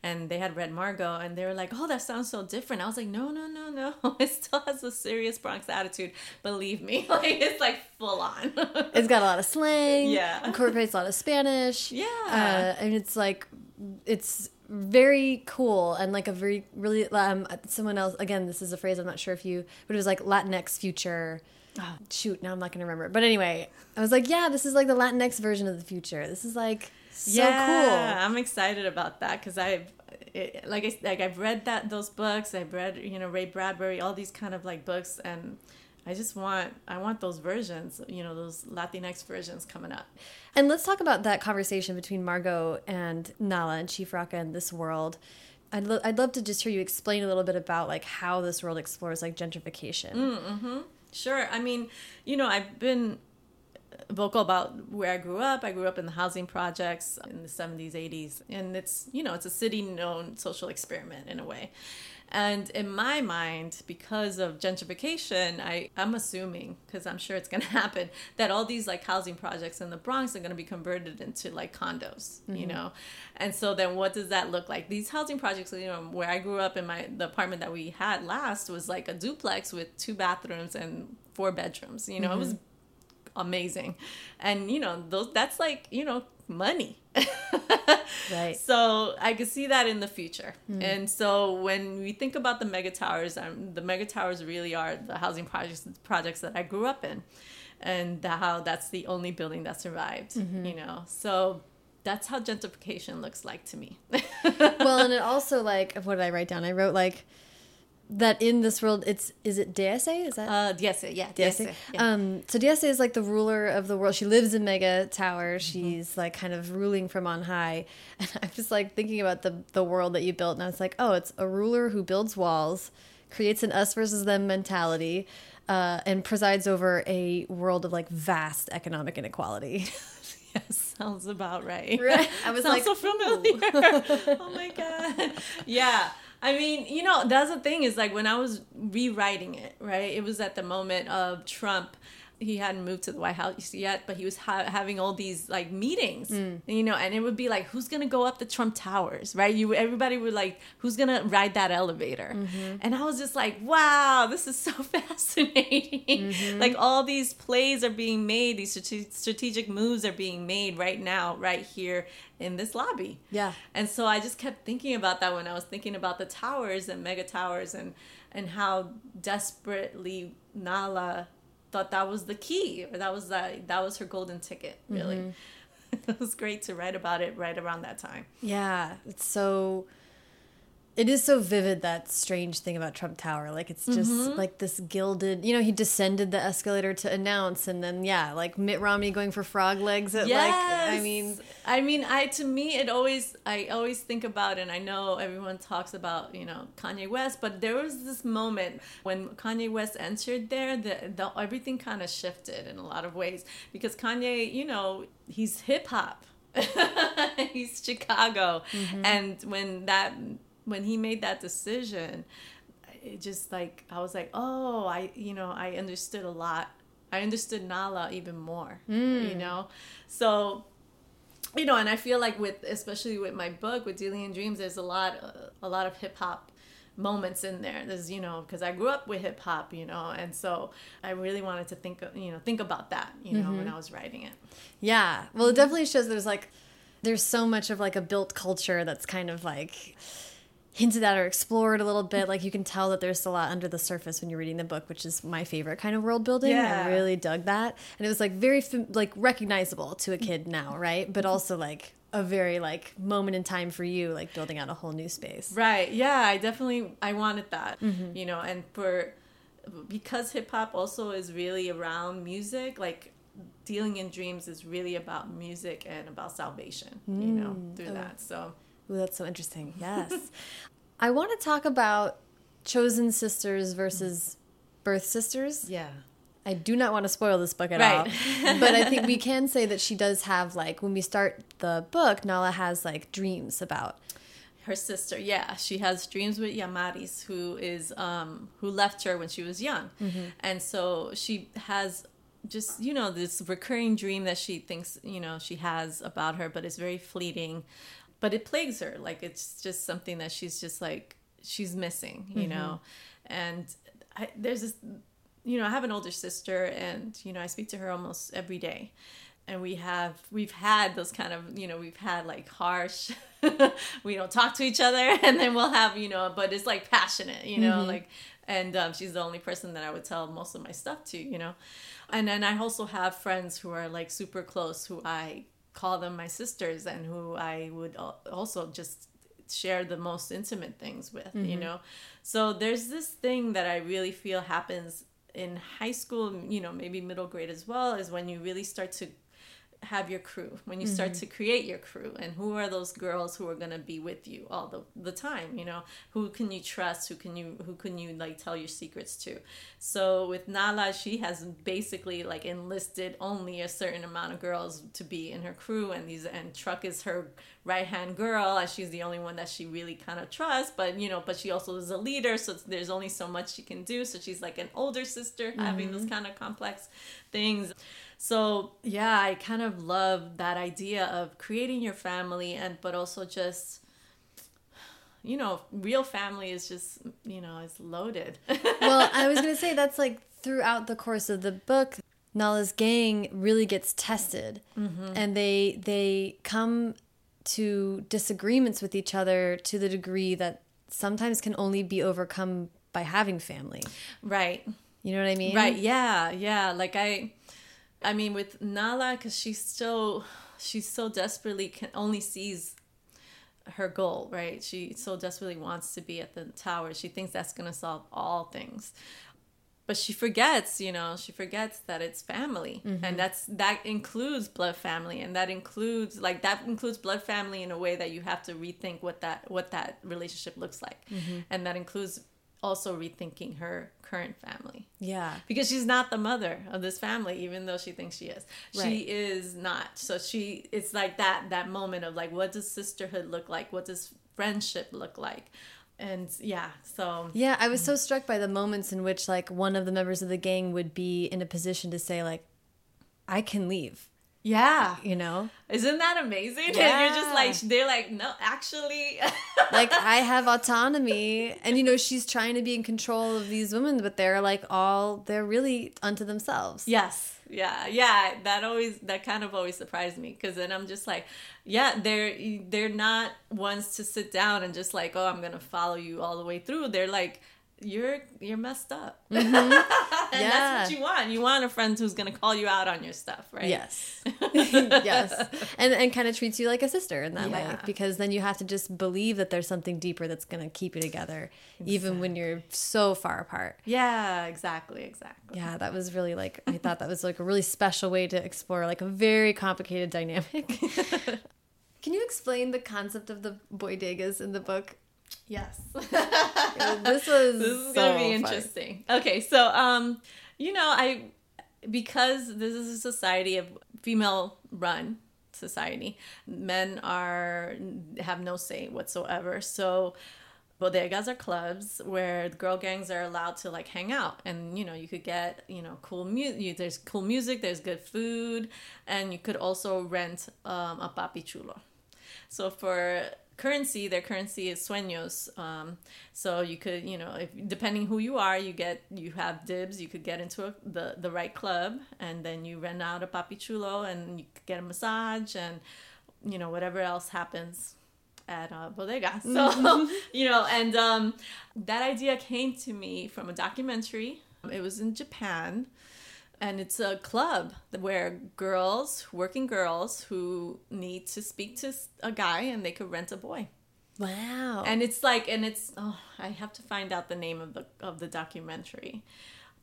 and they had read Margot and they were like, "Oh, that sounds so different." I was like, "No, no, no, no. (laughs) It still has a serious Bronx attitude. Believe me, (laughs) like it's like full on." It's got a lot of slang. Yeah. Incorporates a lot of Spanish. Yeah. Uh, and it's like, it's very cool and like a very, really, um, someone else, again, this is a phrase I'm not sure if you, but it was like Latinx future. Oh. Shoot, now I'm not to remember. But anyway, I was like, yeah, this is like the Latinx version of the future. This is like So yeah, cool. I'm excited about that because I've it, like I like I've read that those books. I've read you know Ray Bradbury, all these kind of like books, and I just want I want those versions, you know, those Latinx versions coming up. And let's talk about that conversation between Margot and Nala and Chief Rocka in this world. I'd, lo I'd love to just hear you explain a little bit about like how this world explores like gentrification. Mm -hmm. Sure. I mean, you know, I've been vocal about where I grew up. I grew up in the housing projects in the 70s, 80s, and it's, you know, it's a city known social experiment in a way. And in my mind, because of gentrification, I, I'm assuming, because I'm sure it's going (laughs) to happen, that all these like housing projects in the Bronx are going to be converted into like condos, mm-hmm. you know? And so then what does that look like? These housing projects, you know, where I grew up in my, the apartment that we had last was like a duplex with two bathrooms and four bedrooms, you know, mm-hmm. it was mm-hmm. amazing. And, you know, those, that's like, you know, money. (laughs) right. So I could see that in the future. Mm. And so when we think about the mega towers, um, the mega towers really are the housing projects projects that I grew up in, and the, how that's the only building that survived. Mm-hmm. You know, so that's how gentrification looks like to me. (laughs) well, and it also like what did I write down? I wrote like that in this world it's is it DSA Is that uh Dease, yeah. DSA. Yeah. Um so DSA is like the ruler of the world. She lives in Mega Tower. Mm-hmm. She's mm -hmm. like kind of ruling from on high. (laughs) And I was just like thinking about the the world that you built and I was like, "Oh, it's a ruler who builds walls, creates an us versus them mentality, uh and presides over a world of like vast economic inequality." yes, (laughs) (laughs) sounds about right. Right. I was sounds like, so familiar. oh my god. Yeah. I mean, you know, that's the thing is like when I was rewriting it, right? It was at the moment of Trump he hadn't moved to the White House yet, but he was ha having all these like meetings, mm. you know, and it would be like, who's gonna go up the Trump Towers, right? You everybody would like, who's gonna ride that elevator? Mm -hmm. And I was just like, wow, this is so (laughs) fascinating. Mm -hmm. Like all these plays are being made, these strategic moves are being made right now, right here in this lobby. Yeah. And so I just kept thinking about that when I was thinking about the towers and mega towers and and how desperately Nala thought that was the key or that was that that was her golden ticket really mm-hmm. (laughs) it was great to write about it right around that time yeah it's so it is so vivid that strange thing about Trump Tower. Like it's just mm -hmm. like this gilded. You know, he descended the escalator to announce, and then yeah, like Mitt Romney going for frog legs. At yes. like, I mean, I mean, I to me it always I always think about, and I know everyone talks about you know Kanye West, but there was this moment when Kanye West entered there, that the everything kind of shifted in a lot of ways because Kanye, you know, he's hip hop. (laughs) he's Chicago, mm -hmm. and when that when he made that decision, it just like I was like, oh, I you know I understood a lot. I understood Nala even more. Mm. You know, so you know, and I feel like with especially with my book with Dealing in Dreams, there's a lot a lot of hip hop moments in there. There's you know because I grew up with hip hop, you know, and so I really wanted to think you know think about that, you know, mm -hmm. when I was writing it. Yeah, well, it definitely shows there's like there's so much of like a built culture that's kind of like hinted at or explored a little bit. Like you can tell that there's a lot under the surface when you're reading the book, which is my favorite kind of world building. Yeah. I really dug that, and it was like very like recognizable to a kid now, right? But also like a very like moment in time for you, like building out a whole new space. Right. Yeah. I definitely I wanted that. Mm -hmm. You know, and for because hip hop also is really around music, like dealing in dreams is really about music and about salvation. Mm. You know, mm. through oh. that. So Ooh, that's so interesting. Yes. (laughs) I want to talk about chosen sisters versus birth sisters. Yeah. I do not want to spoil this book at right. all. (laughs) but I think we can say that she does have like when we start the book, Nala has like dreams about her sister. Yeah, she has dreams with Yamaris, who is um, who left her when she was young, mm -hmm. and so she has just you know this recurring dream that she thinks you know she has about her, but it's very fleeting but it plagues her like it's just something that she's just like she's missing you mm-hmm. know and I, there's this you know i have an older sister and you know i speak to her almost every day and we have we've had those kind of you know we've had like harsh (laughs) we don't talk to each other (laughs) and then we'll have you know but it's like passionate you know mm-hmm. like and um, she's the only person that i would tell most of my stuff to you know and then i also have friends who are like super close who i call them my sisters and who I would also just share the most intimate things with, mm-hmm. you know? So there's this thing that I really feel happens in high school, you know, maybe middle grade as well, is when you really start to have your crew when you mm-hmm. start to create your crew and who are those girls who are going to be with you all the, the time you know who can you trust who can you who can you like tell your secrets to so with nala she has basically like enlisted only a certain amount of girls to be in her crew and these and truck is her right hand girl and she's the only one that she really kind of trusts but you know but she also is a leader so there's only so much she can do so she's like an older sister mm-hmm. having those kind of complex things so yeah, I kind of love that idea of creating your family and but also just you know, real family is just, you know, it's loaded. (laughs) well, I was going to say that's like throughout the course of the book, Nala's gang really gets tested mm-hmm. and they they come to disagreements with each other to the degree that sometimes can only be overcome by having family. Right. You know what I mean? Right. Yeah. Yeah. Like I I mean, with Nala, because she's so she so desperately can only sees her goal, right? She so desperately wants to be at the tower. She thinks that's gonna solve all things. But she forgets, you know, she forgets that it's family. Mm-hmm. And that's that includes blood family and that includes like that includes blood family in a way that you have to rethink what that what that relationship looks like. Mm-hmm. And that includes also rethinking her current family. Yeah. Because she's not the mother of this family even though she thinks she is. Right. She is not. So she it's like that that moment of like what does sisterhood look like? What does friendship look like? And yeah, so Yeah, I was so struck by the moments in which like one of the members of the gang would be in a position to say like I can leave. Yeah. You know? Isn't that amazing? Yeah. (laughs) And you're just like, they're like, no, actually. (laughs) like, I have autonomy. And, you know, she's trying to be in control of these women, but they're like all, they're really unto themselves. Yes. Yeah. Yeah. That always, that kind of always surprised me. Cause then I'm just like, yeah, they're, they're not ones to sit down and just like, oh, I'm going to follow you all the way through. They're like, you're you're messed up. (laughs) Mm-hmm. and yeah. that's what you want. You want a friend who's going to call you out on your stuff right? Yes. (laughs) Yes. And and kind of treats you like a sister in that yeah. way because then you have to just believe that there's something deeper that's going to keep you together exactly. even when you're so far apart. Yeah exactly exactly. Yeah that was really like i thought that was like a really special way to explore like a very complicated dynamic. (laughs) Can you explain the concept of the bodegas in the book Yes. this (laughs) was this is so gonna be interesting. Fun. Okay, so um, you know, I because this is a society of female run society, men are have no say whatsoever. So bodegas are clubs where girl gangs are allowed to like hang out and you know you could get you know cool music there's cool music there's good food and you could also rent um, a papi chulo so for currency their currency is sueños. Um, so you could you know if depending who you are you get you have dibs you could get into a, the the right club and then you rent out a papi chulo and you get a massage and you know whatever else happens at uh, bodega. (laughs) So (laughs) you know and um, that idea came to me from a documentary. It was in japan and it's a club where girls, working girls, who need to speak to a guy and they could rent a boy. Wow! And it's like, and it's oh, I have to find out the name of the of the documentary.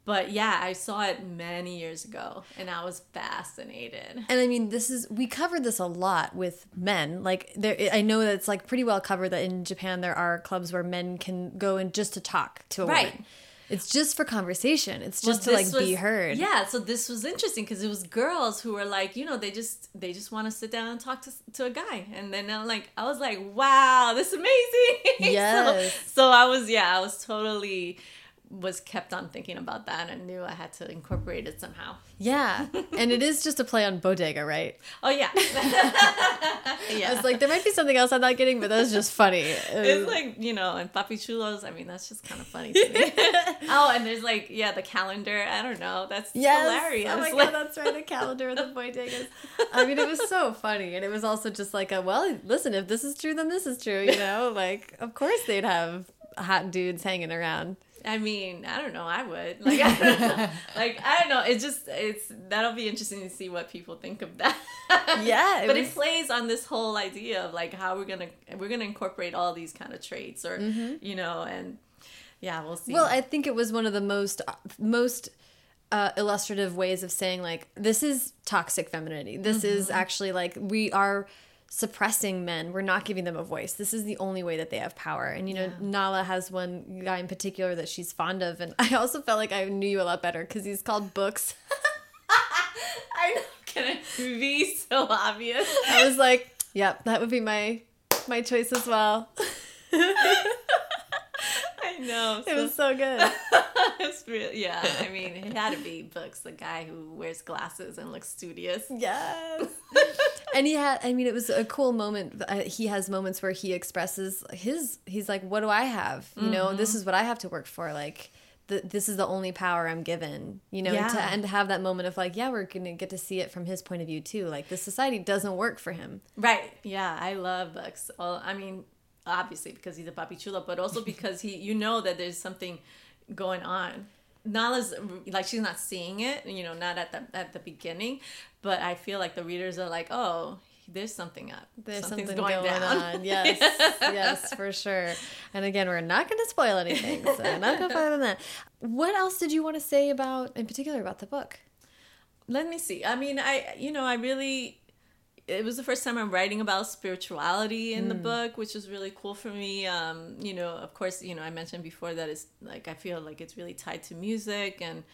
But yeah, I saw it many years ago and I was fascinated. And I mean, this is we covered this a lot with men. Like there I know that it's like pretty well covered that in Japan there are clubs where men can go in just to talk to a right. woman. It's just for conversation. It's just well, to like was, be heard. Yeah, so this was interesting because it was girls who were like, you know, they just they just want to sit down and talk to to a guy, and then I'm like, I was like, wow, this is amazing. (laughs) Yes. so, so I was, yeah, I was totally was kept on thinking about that and knew I had to incorporate it somehow. Yeah. (laughs) and it is just a play on bodega, right? Oh yeah. (laughs) yeah. It's like there might be something else I'm not getting, but that's just funny. It's like, you know, and papi chulos, I mean, that's just kind of funny to me. (laughs) oh, and there's like, yeah, the calendar. I don't know. That's yes. hilarious. Oh my god, that's right, the calendar of the bodegas. I mean, it was so funny. And it was also just like a well, listen, if this is true, then this is true, you know? Like, of course they'd have hot dudes hanging around. I mean, I don't know. I would like, I don't know. (laughs) like I don't know. It's just it's that'll be interesting to see what people think of that. Yeah, (laughs) it but was- it plays on this whole idea of like how we're gonna we're gonna incorporate all these kind of traits, or you know, and yeah, we'll see. Mm-hmm. Well, I think it was one of the most most uh, illustrative ways of saying like this is toxic femininity. This is actually like we are suppressing men. We're not giving them a voice. This is the only way that they have power. And you know, Nala has one guy in particular that she's fond of, and (laughs) I also felt like I knew you a lot better because he's called Books. (laughs) (laughs) I know, gonna be so obvious? I was like, yep, that would be my my choice as well. (laughs) I know. It was so good. (laughs) it's really, yeah. I (laughs) mean, it had to be Books, the guy who wears glasses and looks studious. Yes. and he had, I mean, it was a cool moment. Uh, He has moments where he expresses his, he's like, what do I have? You know, this is what I have to work for. Like, the, this is the only power I'm given, you know, and, to, and to have that moment of like, yeah, we're going to get to see it from his point of view too. Like, the society doesn't work for him. Right. Yeah, I love Books. Well, I mean, obviously because he's a papi chulo, but also (laughs) because he, you know, that there's something going on. Nala's like she's not seeing it, you know, not at the at the beginning, but I feel like the readers are like, oh, there's something up. There's Something's something going, on. (laughs) Yes, yes, for sure. And again, we're not going to spoil anything, so not going to spoil that. What else did you want to say about, in particular, about the book? Let me see. I mean, I you know, I really it was the first time I'm writing about spirituality in the book, which is really cool for me. Um, you know, of course, you know, I mentioned before that it's like I feel like it's really tied to music and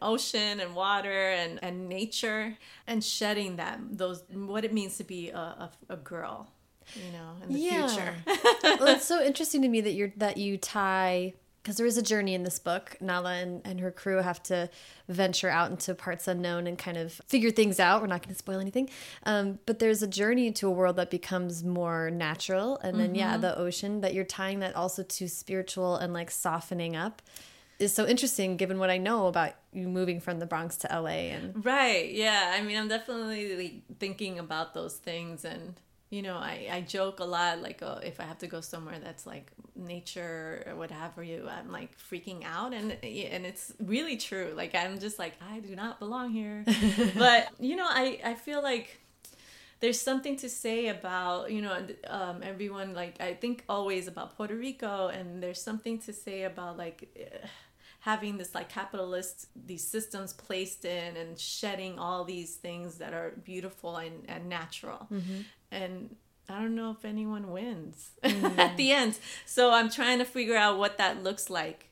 ocean and water and, and nature and shedding that those what it means to be a, a, a girl, you know, in the future. (laughs) well, it's so interesting to me that you're that you tie because there is a journey in this book. Nala and, and her crew have to venture out into parts unknown and kind of figure things out. We're not going to spoil anything, um, but there's a journey to a world that becomes more natural, and then yeah, the ocean. That you're tying that also to spiritual and like softening up is so interesting given what I know about you moving from the Bronx to LA and Right. Yeah. I mean, I'm definitely thinking about those things, and you know, I I joke a lot. Like, oh, if I have to go somewhere that's like nature or whatever you, I'm like freaking out, and and it's really true. Like, I'm just like, I do not belong here. (laughs) but you know, I I feel like there's something to say about you know um, everyone like i think always about puerto rico and there's something to say about like having this like capitalist these systems placed in and shedding all these things that are beautiful and, and natural and i don't know if anyone wins (laughs) at the end so i'm trying to figure out what that looks like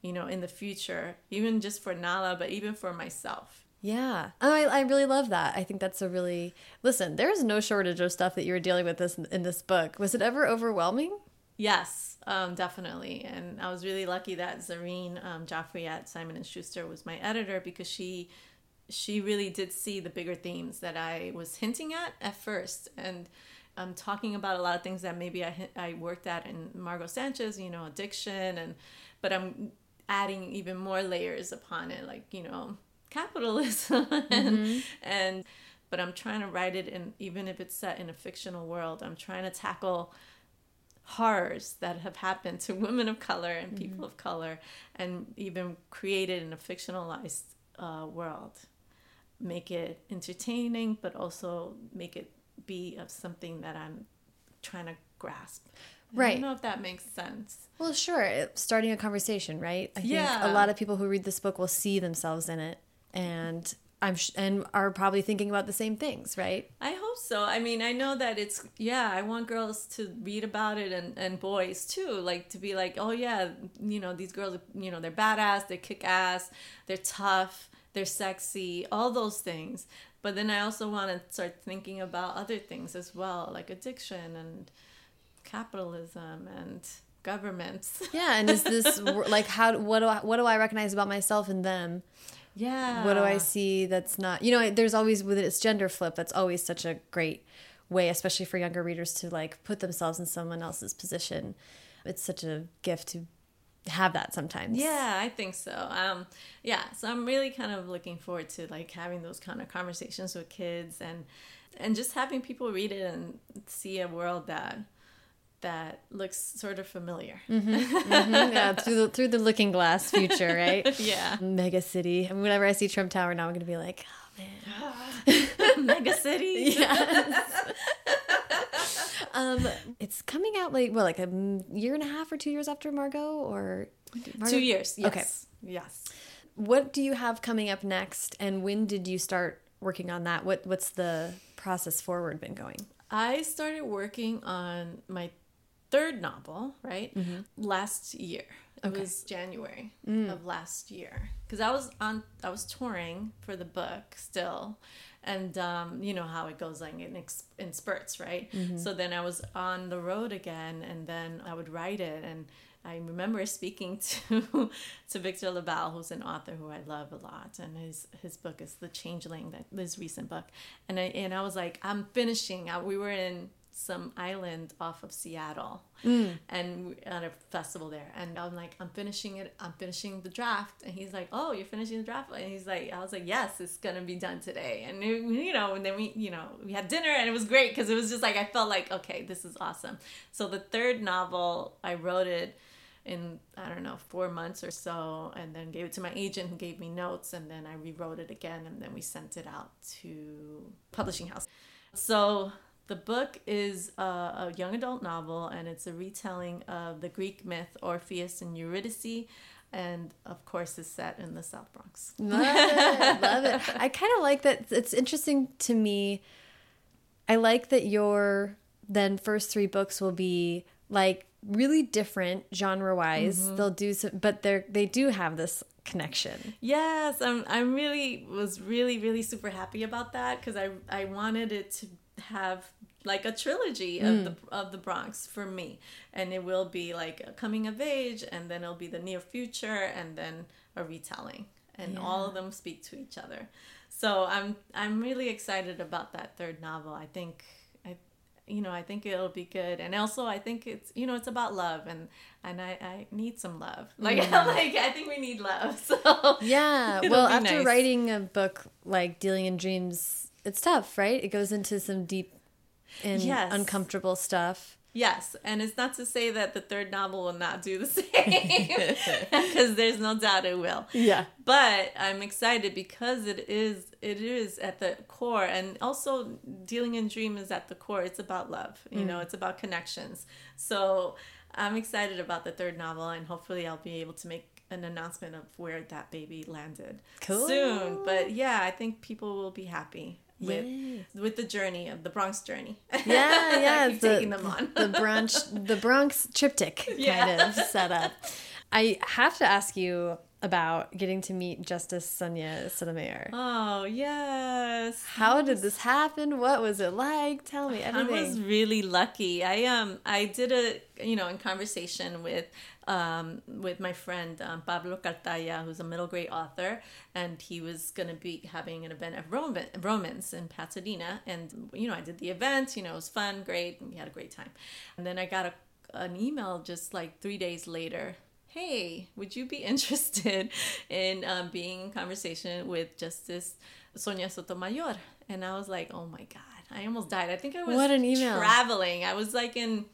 you know in the future even just for nala but even for myself Yeah. Oh, I, I really love that. I think that's a really listen. There's no shortage of stuff that you were dealing with this in this book. Was it ever overwhelming? Yes, um, definitely. And I was really lucky that Zareen um, Jaffrey at Simon and Schuster was my editor because she she really did see the bigger themes that I was hinting at at first. And I'm um, talking about a lot of things that maybe I I worked at in Margot Sanchez, you know, addiction and but I'm adding even more layers upon it, like you know, capitalism. (laughs) And and but I'm trying to write it in even if it's set in a fictional world. I'm trying to tackle horrors that have happened to (laughs) women of color and people of color and even created in a fictionalized uh, world make it entertaining but also make it be of something that i'm trying to grasp i Right. don't know if that makes sense Well, sure. Starting a conversation, right? I think Yeah. a lot of people who read this book will see themselves in it, and I'm sh- and are probably thinking about the same things, right? I hope so. I mean, I know that it's yeah. I want girls to read about it and and boys too, like to be like, oh yeah, you know these girls, you know they're badass, they kick ass, they're tough, they're sexy, all those things. But then I also want to start thinking about other things as well, like addiction and capitalism and governments. (laughs) Yeah. And is this like how? What do I? What do I recognize about myself and them? yeah. what do I see that's not you know there's always with its gender flip that's always such a great way especially for younger readers to like put themselves in someone else's position it's such a gift to have that sometimes Yeah, I think so. Um, yeah, so I'm really kind of looking forward to like having those kind of conversations with kids and and just having people read it and see a world that that looks sort of familiar. Mm-hmm. yeah, through the through the looking glass future, right? (laughs) yeah. Mega city. And whenever I see Trump Tower now, I'm gonna be like, oh man. (gasps) Mega city. (laughs) Yes. (laughs) um, it's coming out like well, like a year and a half or two years after Margot, or Margot? Two years. Yes. Okay. Yes. What do you have coming up next, and when did you start working on that? What What's the process forward been going? I started working on my third novel, right? Last year. It Okay. was January of last year because I was on I was touring for the book still and um, you know how it goes like in, in spurts right? So then I was on the road again and then I would write it and I remember speaking (laughs) to to Victor LaValle, who's an author who I love a lot, and his his book is The Changeling, that his recent book, and I and I was like, I'm finishing. I, we were in some island off of Seattle, mm. and at a festival there, and I'm like, I'm finishing it. I'm finishing the draft, and he's like, Oh, you're finishing the draft, and he's like, I was like, Yes, it's gonna be done today, and it- you know, and then we, you know, we had dinner, and it was great because it was just like I felt like, okay, this is awesome. So the third novel, I wrote it in I don't know four months or so, and then gave it to my agent who gave me notes, and then I rewrote it again, and then we sent it out to publishing house. So the book is a, a young adult novel, and it's a retelling of the Greek myth Orpheus and Eurydice, and of course is set in the South Bronx. Love it. Love it. I kind of like that. It's interesting to me. I like that your then first three books will be like really different genre wise. Mm-hmm. They'll do some, but they're they do have this connection. Yes, I'm. I'm really was really really super happy about that because I I wanted it to have like a trilogy of hmm. the of the Bronx for me, and it will be like a coming of age, and then it'll be the near future, and then a retelling, and all of them speak to each other. So I'm I'm really excited about that third novel. I think I you know, I think it'll be good. And also I think it's you know, it's about love and and I, I need some love. (laughs) Like hmm. like I think we need love. (laughs) So Yeah. (laughs) Well, after nice. writing a book like Dealing in Dreams, it's tough, right? It goes into some deep and Yes. uncomfortable stuff. Yes, and it's not to say that the third novel will not do the same, (laughs) because there's no doubt it will. Yeah. But I'm excited because it is it is at the core, and also dealing in dream is at the core. It's about love, you know. Mm. It's about connections. So I'm excited about the third novel, and hopefully I'll be able to make an announcement of where that baby landed Cool. soon. But yeah, I think people will be happy with Yay. with the journey of the Bronx journey. (laughs) Yeah, yeah. The, taking them on. the brunch, the Bronx triptych (laughs) kind Yeah. of setup. I have to ask you about getting to meet Justice Sonia Sotomayor. Oh yes. How did this happen? What was it like? Tell me everything. I was really lucky. I um I did a you know in conversation with um with my friend um, Pablo Cartaya, who's a middle grade author, and he was gonna be having an event at Roman, Vroman's in Pasadena, and you know I did the event. You know it was fun, great, and we had a great time. And then I got a an email just like three days later. Hey, would you be (laughs) interested in um, being in conversation with Justice Sonia Sotomayor? And I was like, oh my God, I almost died. I think I was What an email. traveling. I was like in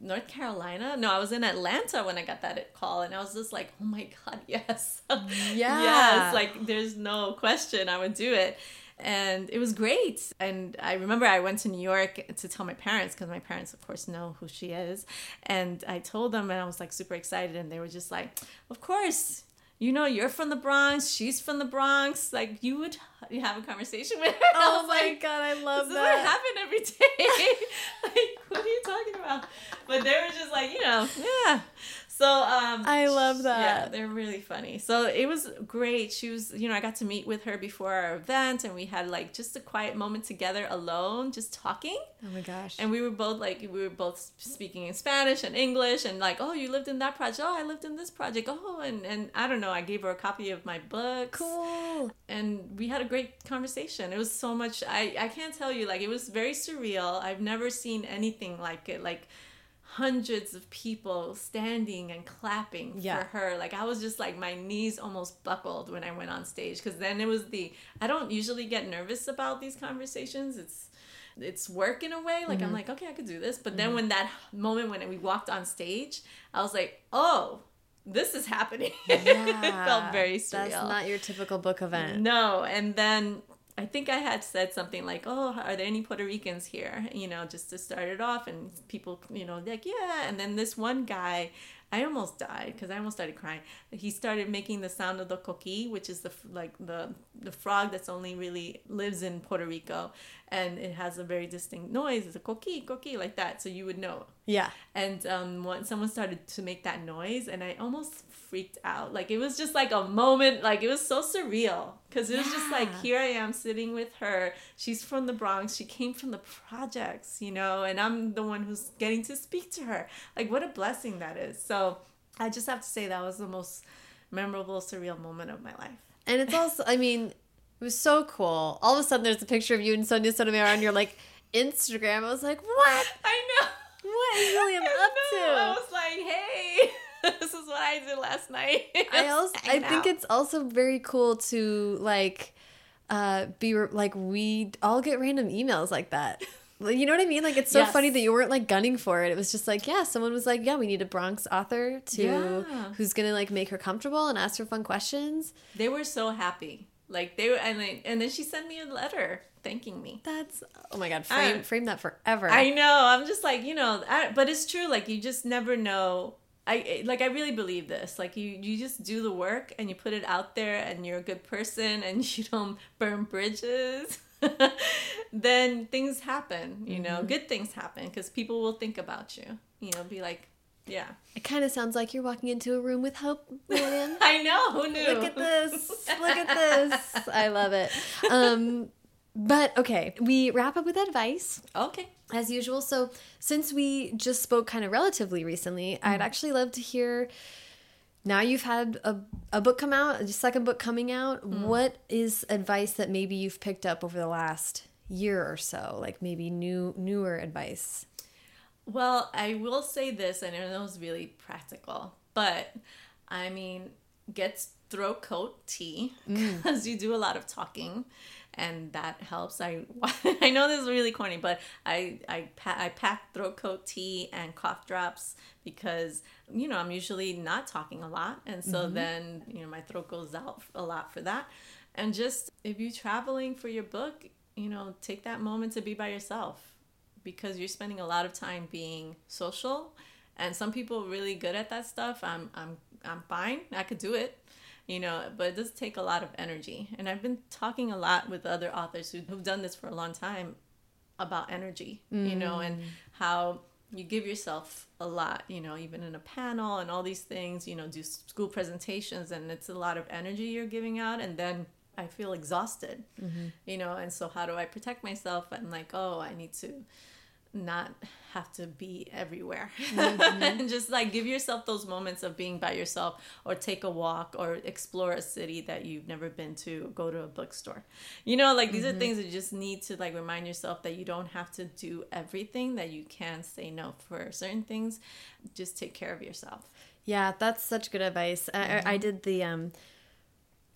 North Carolina. No, I was in Atlanta when I got that call, and I was just like, oh my God, (laughs) yes. Yeah. yes. Like, there's no question I would do it. And it was great. And I remember I went to New York to tell my parents, because my parents, of course, know who she is. And I told them, and I was like super excited. And they were just like, of course, you know, you're from the Bronx, she's from the Bronx. Like, you would you have a conversation with her. (laughs) Oh my like, god, I love this that. happen every day. (laughs) like, what are you talking about? But they were just like, you know, yeah. So um I love that. Yeah, they're really funny. So it was great. She was, you know, I got to meet with her before our event and we had like just a quiet moment together alone, just talking. Oh my gosh. And we were both like we were both speaking in Spanish and English and like, oh, you lived in that project. Oh, I lived in this project. Oh, and and I don't know. I gave her a copy of my book. cool. and we had a great conversation. It was so much. I I can't tell you. Like it was very surreal. I've never seen anything like it. Like hundreds of people standing and clapping Yeah. for her. Like I was just like my knees almost buckled when I went on stage because then it was the. I don't usually get nervous about these conversations. It's it's work in a way. Like I'm mm-hmm. like, okay, I could do this. But then mm-hmm. when that moment when we walked on stage, I was like, oh, this is happening. (laughs) it felt very surreal. That's not your typical book event. No, and then I think I had said something like, "Oh, are there any Puerto Ricans here?" You know, just to start it off, and people, you know, like, "Yeah." And then this one guy, I almost died because I almost started crying. He started making the sound of the coqui, which is the like the the frog that's only really lives in Puerto Rico, and it has a very distinct noise. It's a coqui, coqui, like that, so you would know. Yeah. And um, when someone started to make that noise, and I almost freaked out. Like it was just like a moment. Like it was so surreal because it was just like here I am sitting with her. She's from the Bronx. She came from the projects, you know, and I'm the one who's getting to speak to her. Like what a blessing that is. So I just have to say that was the most memorable, surreal moment of my life. And it's also, I mean, it was so cool. All of a sudden, there's a picture of you and Sonia Sotomayor on your like Instagram. I was like, what? (laughs) I know. What is Lilliam (laughs) I up know. I to? was this is what I did last night. I (laughs) also, I think out. it's also very cool to like, uh, be like we all get random emails like that. (laughs) You know what I mean? Like it's so Yes. funny that you weren't like gunning for it. It was just like, yeah, someone was like, yeah, we need a Bronx author to Yeah. who's gonna like make her comfortable and ask her fun questions. They were so happy. Like they were, and they, and then she sent me a letter thanking me. That's oh my god, frame Uh, frame that forever. I know. I'm just like you know, I, but it's true. Like you just never know. I like I really believe this. Like you, you just do the work and you put it out there, and you're a good person, and (laughs) you don't burn bridges. (laughs) then things happen. You know, good things happen because people will think about you. You know, be like, yeah. It kind of sounds like you're walking into a room with hope, Lilliam. (laughs) I know. Who knew? Look at this. Look at this. I love it. Um, but okay, we wrap up with advice Okay. as usual. So, since we just spoke kind of relatively recently, I'd mm-hmm. actually love to hear. Now you've had a, a book come out, a second book coming out. Mm. What is advice that maybe you've picked up over the last year or so? Like maybe new newer advice. Well, I will say this, and I know it's really practical, but I mean, get throat coat tea mm. (laughs) because you do a lot of talking, and that helps. I (laughs) I know this is really corny, but I I pa- I pack throat coat tea and cough drops because you know I'm usually not talking a lot, and so mm-hmm. then you know my throat goes out a lot for that. And just if you're traveling for your book, you know, take that moment to be by yourself because you're spending a lot of time being social. And some people are really good at that stuff. I'm i'm i'm fine. I could do it you know but it does take a lot of energy. And i've been talking a lot with other authors who, who've done this for a long time about energy you know and mm. how you give yourself a lot you know even in a panel and all these things you know do school presentations and it's a lot of energy you're giving out and then i feel exhausted mm-hmm. you know and so how do i protect myself? I'm like oh i need to not have to be everywhere. Mm-hmm. And (laughs) just like give yourself those moments of being by yourself or take a walk or explore a city that you've never been to. Go to a bookstore. You know like these are mm-hmm. things that you just need to like remind yourself that you don't have to do everything that you can say no for certain things. Just take care of yourself. Yeah, that's such good advice. I, I I mm-hmm. did the um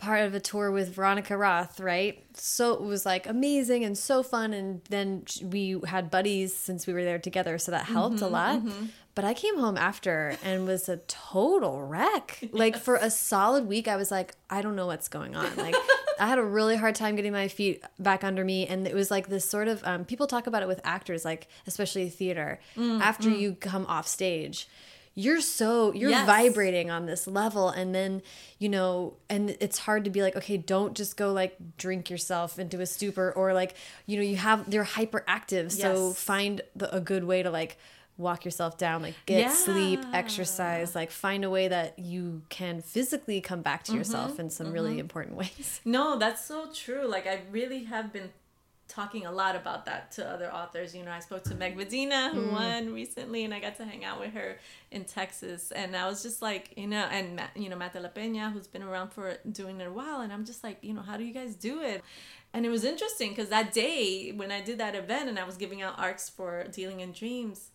part of a tour with Veronica Roth, right? So it was like amazing and so fun and then we had buddies since we were there together, so that helped a mm-hmm, lot. Mm-hmm. But I came home after and was a total wreck. Like for a solid week I was like I don't know what's going on. Like I had a really hard time getting my feet back under me and it was like this sort of um, people talk about it with actors like especially theater mm, after mm. you come off stage you're so you're Yes. vibrating on this level. And then you know and it's hard to be like okay don't just go like drink yourself into a stupor or like you know you have they're hyperactive. So find the, a good way to like walk yourself down like get sleep exercise like find a way that you can physically come back to mm-hmm. yourself in some really mm-hmm. important (laughs) ways. No, that's so true. Like I really have been talking a lot about that to other authors. You know, I spoke to Meg Medina, who mm. won recently, and I got to hang out with her in Texas. And I was just like, you know, and you know, Matt de la Peña, who's been around for doing it a while, and I'm just like, you know, how do you guys do it? And it was interesting because that day when I did that event and I was giving out arcs for Dealing in Dreams,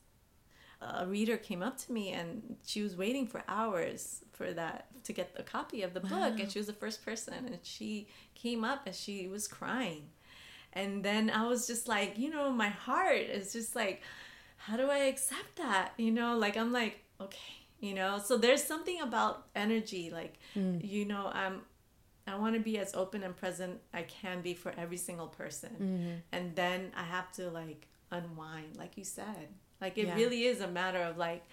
a reader came up to me and she was waiting for hours for that to get a copy of the book and she was the first person and she came up and she was crying And then I was just like, you know, my heart is just like, how do I accept that? You know, like I'm like, okay, you know. So there's something about energy, like, mm. you know, I'm I want to be as open and present I can be for every single person. Mm-hmm. And then I have to like unwind, like you said. Like it yeah. really is a matter of like,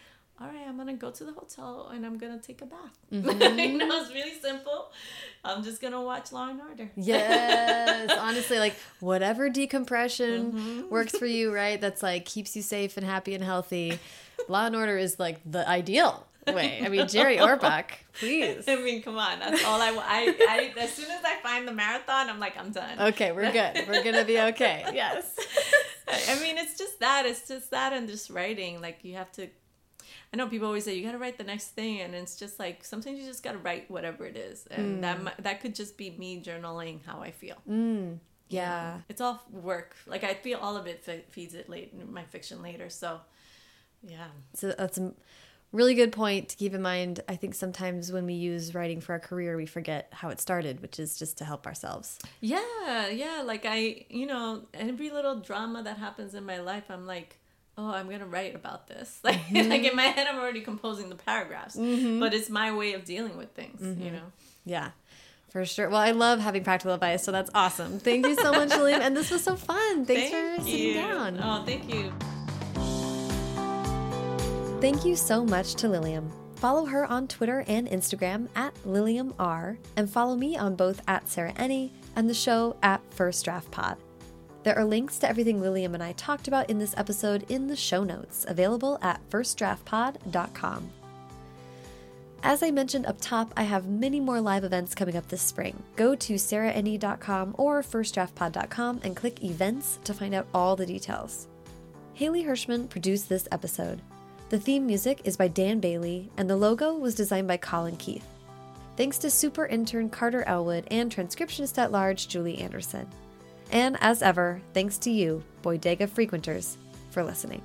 all right, I'm gonna go to the hotel and I'm gonna take a bath. (laughs) Mm-hmm. you know, it's really simple. I'm just gonna watch Law and Order. Yes, (laughs) honestly, like whatever decompression mm-hmm. works for you, right? That's like keeps you safe and happy and healthy. Law and Order is like the ideal way. I mean, Jerry Orbach, please. (laughs) I mean, come on. That's all I, I, I. As soon as I find the marathon, I'm like, I'm done. Okay, we're good. We're gonna be okay. Yes. I mean, it's just that. It's just that, and just writing. Like you have to. I know people always say you got to write the next thing, and it's just like sometimes you just got to write whatever it is, and mm. that that could just be me journaling how I feel. Mm. Yeah. it's all work. Like I feel all of it feeds it late my fiction later. So, yeah. So that's a really good point to keep in mind. I think sometimes when we use writing for our career, we forget how it started, which is just to help ourselves. Yeah, yeah. Like I, you know, every little drama that happens in my life, I'm like, oh, I'm gonna write about this. (laughs) Like, mm -hmm. like in my head, I'm already composing the paragraphs, mm -hmm. but it's my way of dealing with things. Mm -hmm. You mm-hmm. know. Yeah. For sure. Well, I love having practical advice, so that's awesome. Thank you so much, Liam. And this was so fun. Thanks thank for sitting you. down. Oh, thank you. Thank you so much to Lilliam. Follow her on Twitter and Instagram at LilliamR, and follow me on both at Sarah Enni and the show at First Draft Pod. There are links to everything Lilliam and I talked about in this episode in the show notes, available at firstdraftpod.com. As I mentioned up top, I have many more live events coming up this spring. Go to sarahenni.com or firstdraftpod.com and click events to find out all the details. Haley Hirschman produced this episode. The theme music is by Dan Bailey, and the logo was designed by Colin Keith. Thanks to super intern Carter Elwood and transcriptionist at large Julie Anderson. And as ever, thanks to you, Bodega frequenters, for listening.